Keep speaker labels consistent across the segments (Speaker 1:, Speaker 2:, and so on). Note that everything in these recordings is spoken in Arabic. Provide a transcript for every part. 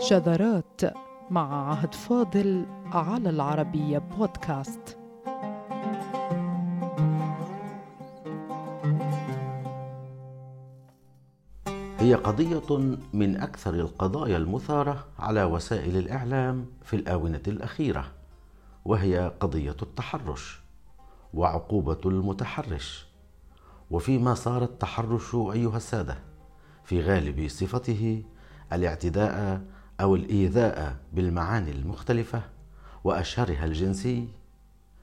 Speaker 1: شذرات مع عهد فاضل على العربية بودكاست.
Speaker 2: هي قضية من أكثر القضايا المثارة على وسائل الإعلام في الآونة الأخيرة وهي قضية التحرش وعقوبة المتحرش. وفيما صار التحرش أيها السادة في غالب صفته الاعتداء أو الإيذاء بالمعاني المختلفة وأشهرها الجنسي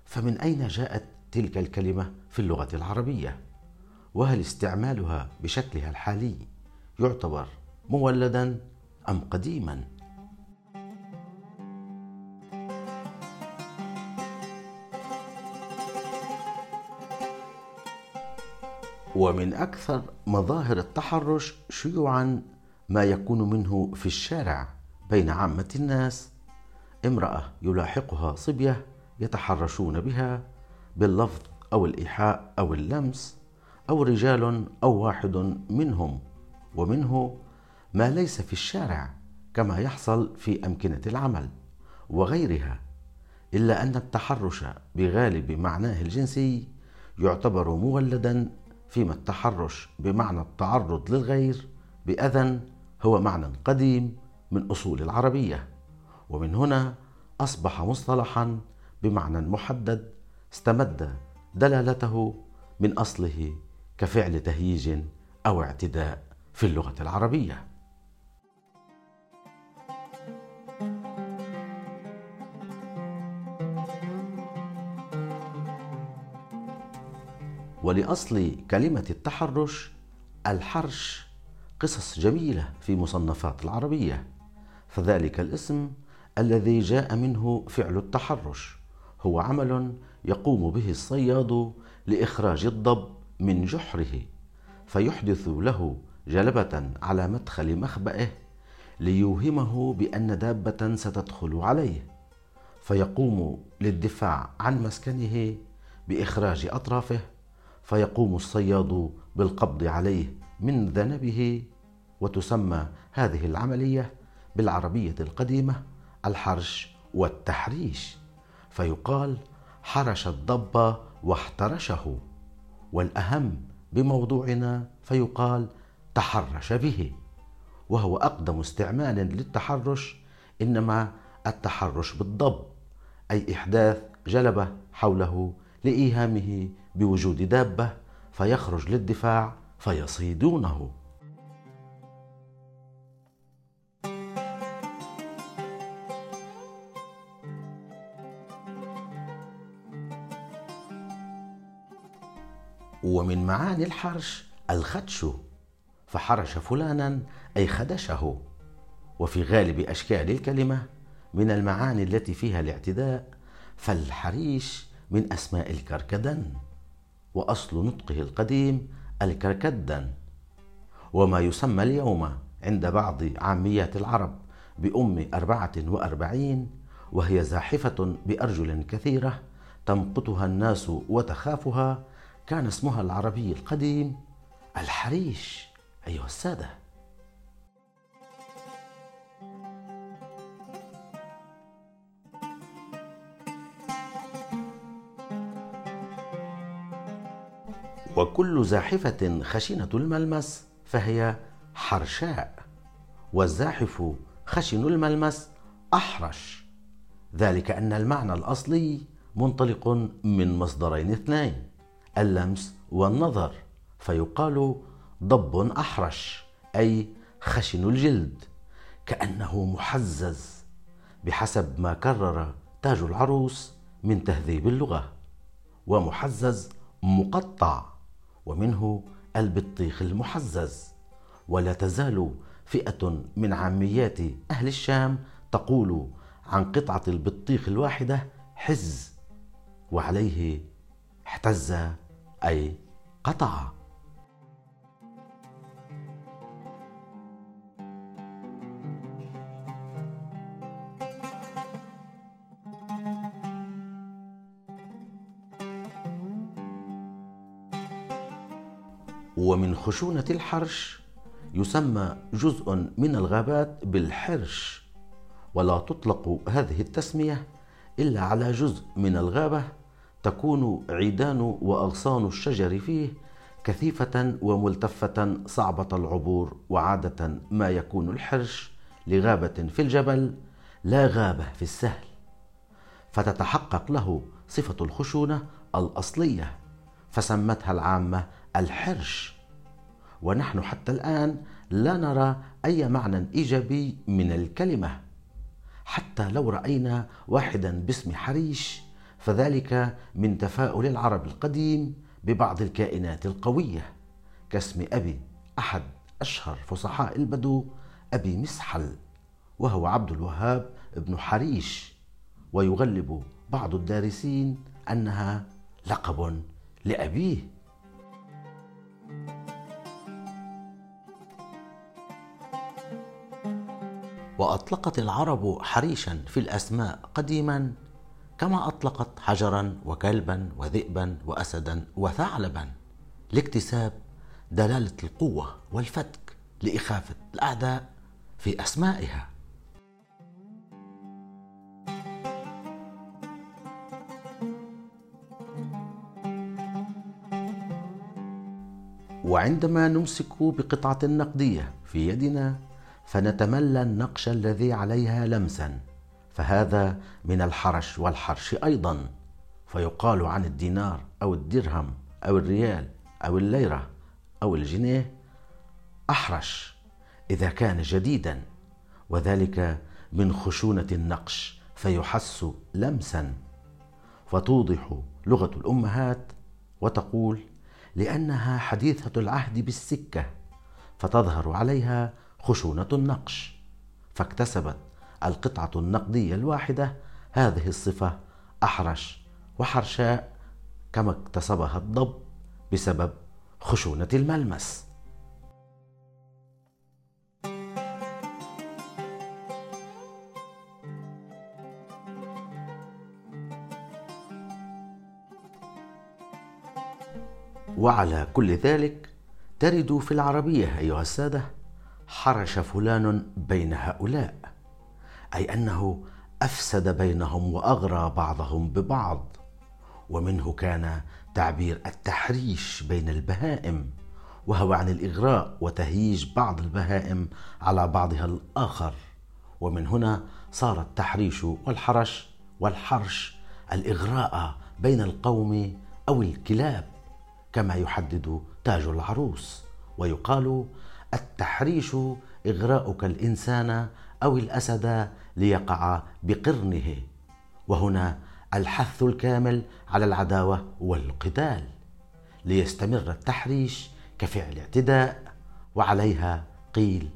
Speaker 2: فمن أين جاءت تلك الكلمة في اللغة العربية؟ وهل استعمالها بشكلها الحالي يعتبر مولدا أم قديما؟ ومن أكثر مظاهر التحرش شيوعا ما يكون منه في الشارع. بين عامة الناس. امرأة يلاحقها صبية يتحرشون بها باللفظ أو الإيحاء أو اللمس أو رجال أو واحد منهم. ومنه ما ليس في الشارع كما يحصل في أمكنة العمل وغيرها إلا أن التحرش بغالب معناه الجنسي يعتبر مولدا فيما التحرش بمعنى التعرض للغير بأذى هو معنى قديم من أصول العربية. ومن هنا أصبح مصطلحا بمعنى محدد استمد دلالته من أصله كفعل تهييج أو اعتداء في اللغة العربية. ولأصل كلمة التحرش الحرش قصص جميلة في مصنفات العربية. فذلك الاسم الذي جاء منه فعل التحرش. هو عمل يقوم به الصياد لإخراج الضب من جحره فيحدث له جلبة على مدخل مخبئه ليوهمه بأن دابة ستدخل عليه فيقوم للدفاع عن مسكنه بإخراج أطرافه فيقوم الصياد بالقبض عليه من ذنبه وتسمى هذه العملية بالعربية القديمة الحرش والتحريش فيقال حرش الضب واحترشه والأهم بموضوعنا فيقال تحرش به وهو أقدم استعمال للتحرش إنما التحرش بالضب أي إحداث جلبه حوله لإيهامه بوجود دابة فيخرج للدفاع فيصيدونه. ومن معاني الحرش الخدش فحرش فلانا أي خدشه. وفي غالب أشكال الكلمة من المعاني التي فيها الاعتداء فالحريش من أسماء الكركدن. وأصل نطقه القديم الكركدن. وما يسمى اليوم عند بعض عاميات العرب بأم أربعة وأربعين وهي زاحفة بأرجل كثيرة تمقتها الناس وتخافها كان اسمها العربي القديم الحريش. أيها السادة. وكل زاحفة خشنة الملمس فهي حرشاء والزاحف خشن الملمس أحرش. ذلك أن المعنى الأصلي منطلق من مصدرين اثنين. اللمس والنظر فيقال ضب أحرش أي خشن الجلد كأنه محزز بحسب ما كرر تاج العروس من تهذيب اللغة ومحزز مقطع ومنه البطيخ المحزز ولا تزال فئة من عاميات أهل الشام تقول عن قطعة البطيخ الواحدة حز وعليه احتز أي قطع. ومن خشونة الحرش يسمى جزء من الغابات بالحرش ولا تطلق هذه التسمية إلا على جزء من الغابة تكون عيدان وأغصان الشجر فيه كثيفة وملتفة صعبة العبور وعادة ما يكون الحرش لغابة في الجبل لا غابة في السهل. فتتحقق له صفة الخشونة الأصلية فسمتها العامة الحرش. ونحن حتى الآن لا نرى أي معنى إيجابي من الكلمة حتى لو رأينا واحدا باسم حريش فذلك من تفاؤل العرب القديم ببعض الكائنات القوية كاسم أبي أحد أشهر فصحاء البدو أبي مسحل وهو عبد الوهاب بن حريش ويغلب بعض الدارسين أنها لقب لأبيه. وأطلقت العرب حريشا في الأسماء قديما كما أطلقت حجرا وكلبا وذئبا وأسدا وثعلبا لاكتساب دلالة القوة والفتك لإخافة الأعداء في أسمائها. وعندما نمسك بقطعة نقدية في يدنا فنتملى النقش الذي عليها لمسا. فهذا من الحرش والحرش أيضا. فيقال عن الدينار أو الدرهم أو الريال أو الليرة أو الجنيه أحرش إذا كان جديدا وذلك من خشونة النقش فيحس لمسا. فتوضح لغة الأمهات وتقول لأنها حديثة العهد بالسكة فتظهر عليها خشونة النقش فاكتسبت القطعة النقدية الواحدة. هذه الصفة أحرش وحرشاء كما اكتسبها الضب بسبب خشونة الملمس. وعلى كل ذلك ترد في العربية أيها السادة حرش فلان بين هؤلاء. أي أنه أفسد بينهم وأغرى بعضهم ببعض. ومنه كان تعبير التحريش بين البهائم وهو عن الإغراء وتهييج بعض البهائم على بعضها الآخر. ومن هنا صار التحريش والحرش والحرش الإغراء بين القوم أو الكلاب كما يحدد تاج العروس ويقال التحريش إغراؤك الإنسان أو الأسد ليقع بقرنه. وهنا الحث الكامل على العداوة والقتال ليستمر التحريش كفعل اعتداء وعليها قيل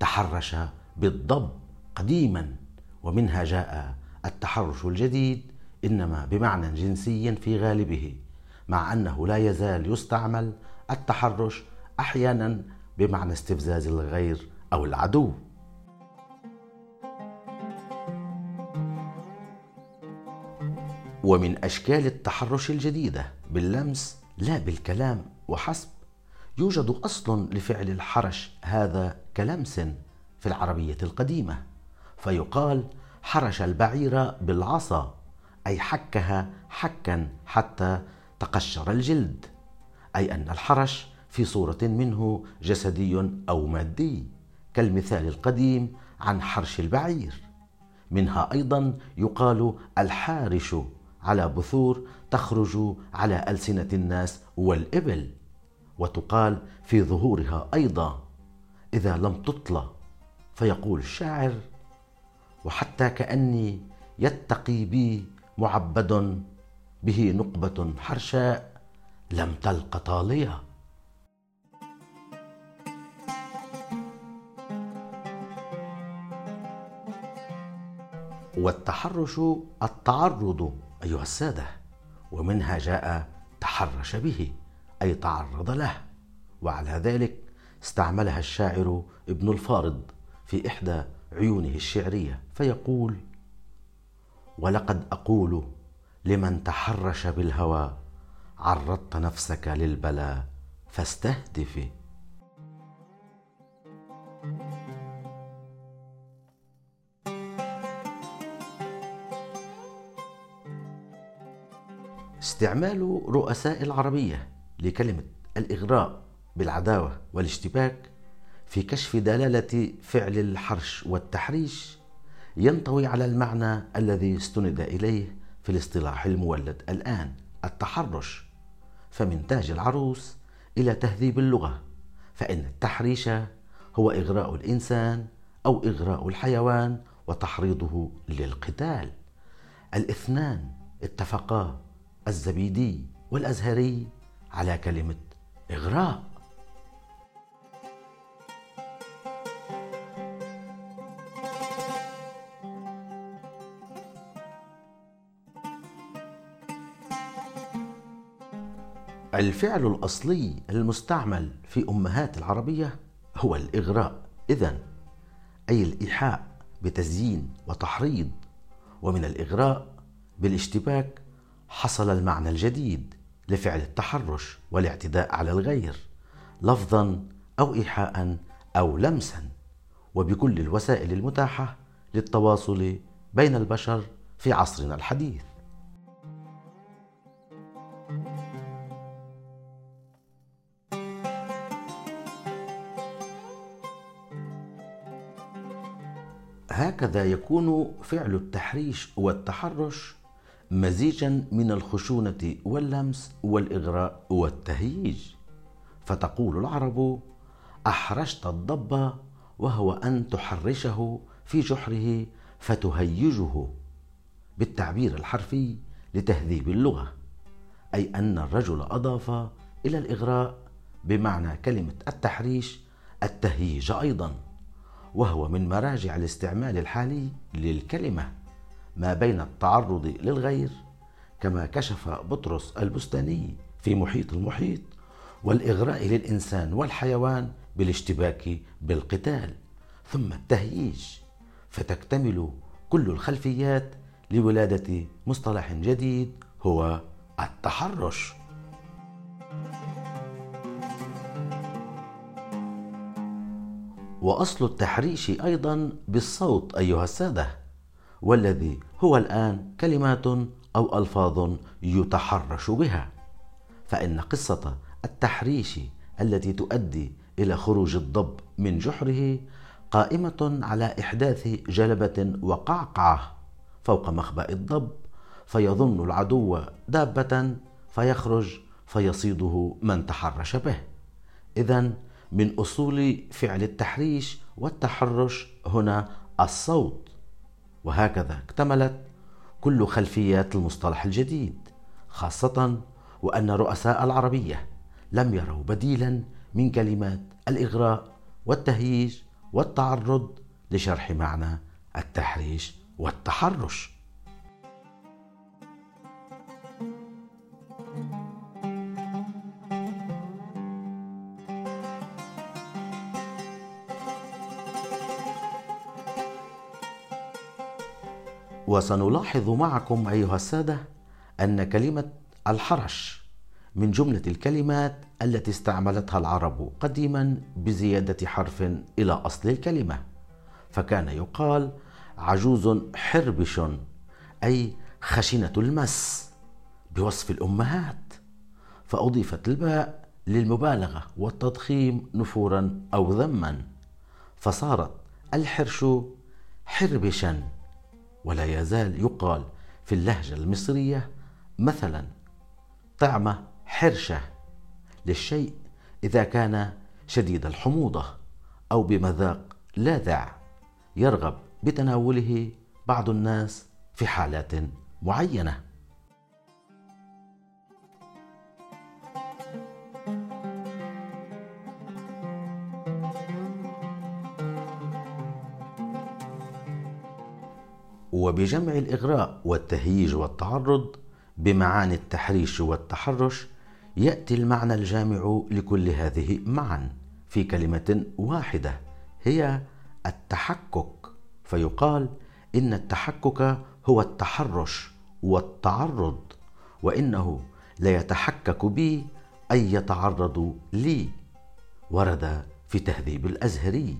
Speaker 2: تحرش بالضب قديما. ومنها جاء التحرش الجديد إنما بمعنى جنسي في غالبه مع أنه لا يزال يستعمل التحرش أحيانا بمعنى استفزاز الغير أو العدو. ومن أشكال التحرش الجديدة باللمس لا بالكلام وحسب يوجد أصل لفعل الحرش هذا كلمس في العربية القديمة فيقال حرش البعير بالعصا أي حكها حكا حتى تقشر الجلد أي أن الحرش في صورة منه جسدي أو مادي كالمثال القديم عن حرش البعير منها أيضا يقال الحارش على بثور تخرج على ألسنة الناس والإبل وتقال في ظهورها أيضا إذا لم تطلى فيقول الشاعر وحتى كأني يتقي بي معبد به نقبة حرشاء لم تلق طالية. والتحرش التعرض أيها السادة ومنها جاء تحرش به أي تعرض له. وعلى ذلك استعملها الشاعر ابن الفارض في إحدى عيونه الشعرية فيقول ولقد أقول لمن تحرش بالهوى عرضت نفسك للبلاء فاستهدفي استعمال رؤساء العربية لكلمة الإغراء بالعداوة والاشتباك في كشف دلالة فعل الحرش والتحريش ينطوي على المعنى الذي استند إليه في الاصطلاح المولد الآن التحرش. فمن تاج العروس إلى تهذيب اللغة فإن التحريش هو إغراء الإنسان أو إغراء الحيوان وتحريضه للقتال. الإثنان اتفقا الزبيدي والأزهري على كلمة إغراء. الفعل الأصلي المستعمل في أمهات العربية هو الإغراء. إذا أي الإيحاء بتزيين وتحريض ومن الإغراء بالاشتباك حصل المعنى الجديد لفعل التحرش والاعتداء على الغير لفظا أو إيحاء أو لمسا وبكل الوسائل المتاحة للتواصل بين البشر في عصرنا الحديث. هكذا يكون فعل التحريش والتحرش مزيجا من الخشونة واللمس والإغراء والتهييج. فتقول العرب احرشت الضب وهو أن تحرشه في جحره فتهيجه بالتعبير الحرفي لتهذيب اللغة أي أن الرجل أضاف إلى الإغراء بمعنى كلمة التحريش التهييج أيضا وهو من مراجع الاستعمال الحالي للكلمة. ما بين التعرض للغير كما كشف بطرس البستاني في محيط المحيط والإغراء للإنسان والحيوان بالاشتباك بالقتال ثم التهييج. فتكتمل كل الخلفيات لولادة مصطلح جديد هو التحرش. وأصل التحريش أيضا بالصوت أيها السادة. والذي هو الآن كلمات أو ألفاظ يتحرش بها. فإن قصة التحريش التي تؤدي إلى خروج الضب من جحره قائمة على إحداث جلبة وقعقعة فوق مخبأ الضب فيظن العدو دابة فيخرج فيصيده من تحرش به. اذا من أصول فعل التحريش والتحرش هنا الصوت. وهكذا اكتملت كل خلفيات المصطلح الجديد خاصة وأن رؤساء العربية لم يروا بديلا من كلمات الإغراء والتهييج والتعرض لشرح معنى التحريش والتحرش. وسنلاحظ معكم أيها السادة أن كلمة الحرش من جملة الكلمات التي استعملتها العرب قديما بزيادة حرف إلى أصل الكلمة فكان يقال عجوز حربش أي خشنة المس بوصف الأمهات فأضيفت الباء للمبالغة والتضخيم نفورا أو ذما فصارت الحرش حربشا. ولا يزال يقال في اللهجة المصرية مثلا طعمة حرشة للشيء إذا كان شديد الحموضة أو بمذاق لاذع. يرغب بتناوله بعض الناس في حالات معينة. وبجمع الإغراء والتهييج والتعرض بمعاني التحريش والتحرش يأتي المعنى الجامع لكل هذه معا في كلمة واحدة هي التحكك فيقال إن التحكك هو التحرش والتعرض وإنه ليتحكك بي أي يتعرض لي. ورد في تهذيب الأزهري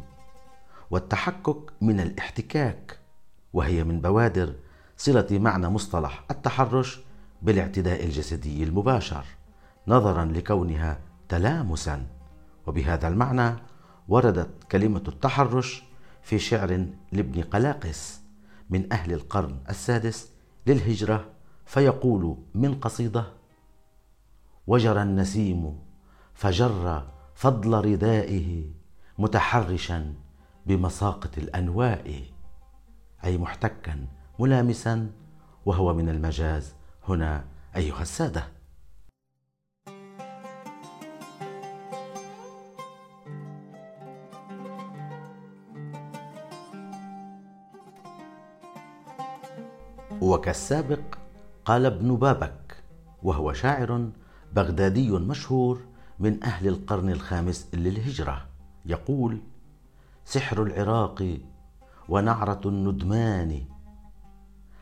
Speaker 2: والتحكك من الاحتكاك. وهي من بوادر صلة معنى مصطلح التحرش بالاعتداء الجسدي المباشر نظرا لكونها تلامسا. وبهذا المعنى وردت كلمة التحرش في شعر لابن قلاقس من أهل القرن السادس للهجرة فيقول من قصيدة وجر النسيم فجر فضل ردائه متحرشا بمساقط الأنواء. أي محتكا ملامسا وهو من المجاز. هنا أيها السادة. وكالسابق قال ابن بابك وهو شاعر بغدادي مشهور من أهل القرن الخامس للهجرة يقول سحر العراق ونعرة الندمان.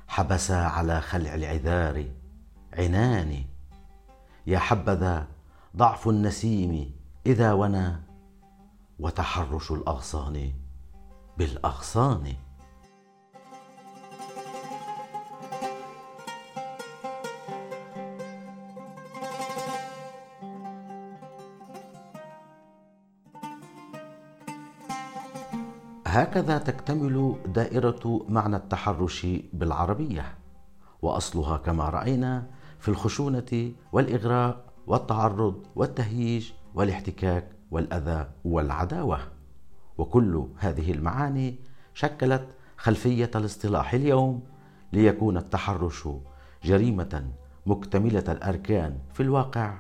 Speaker 2: حبسا على خلع العذار عنان. يا حبذا ضعف النسيم إذا ونى وتحرش الأغصان بالأغصان. هكذا تكتمل دائرة معنى التحرش بالعربية وأصلها كما رأينا في الخشونة والإغراء والتعرض والتهييج والاحتكاك والأذى والعداوة. وكل هذه المعاني شكلت خلفية الاصطلاح اليوم ليكون التحرش جريمة مكتملة الأركان في الواقع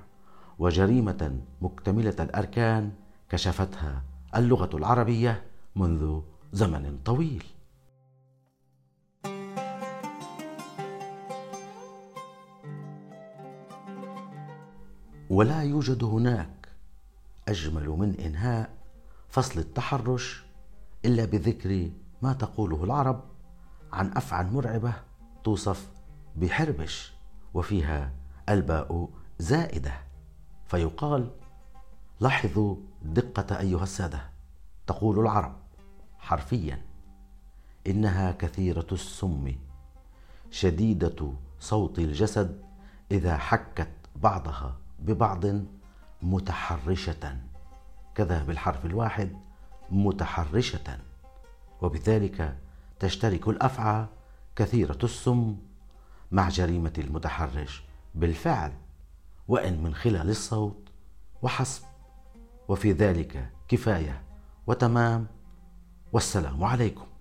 Speaker 2: وجريمة مكتملة الأركان كشفتها اللغة العربية منذ زمن طويل. ولا يوجد هناك أجمل من إنهاء فصل التحرش إلا بذكر ما تقوله العرب عن أفعى مرعبة توصف بحربش وفيها ألباء زائدة. فيقال لاحظوا دقة أيها السادة تقول العرب. حرفيا. إنها كثيرة السم شديدة صوت الجسد إذا حكت بعضها ببعض متحرشة. كذا بالحرف الواحد متحرشة. وبذلك تشترك الأفعى كثيرة السم مع جريمة المتحرش بالفعل وإن من خلال الصوت وحسب. وفي ذلك كفاية وتمام. والسلام عليكم.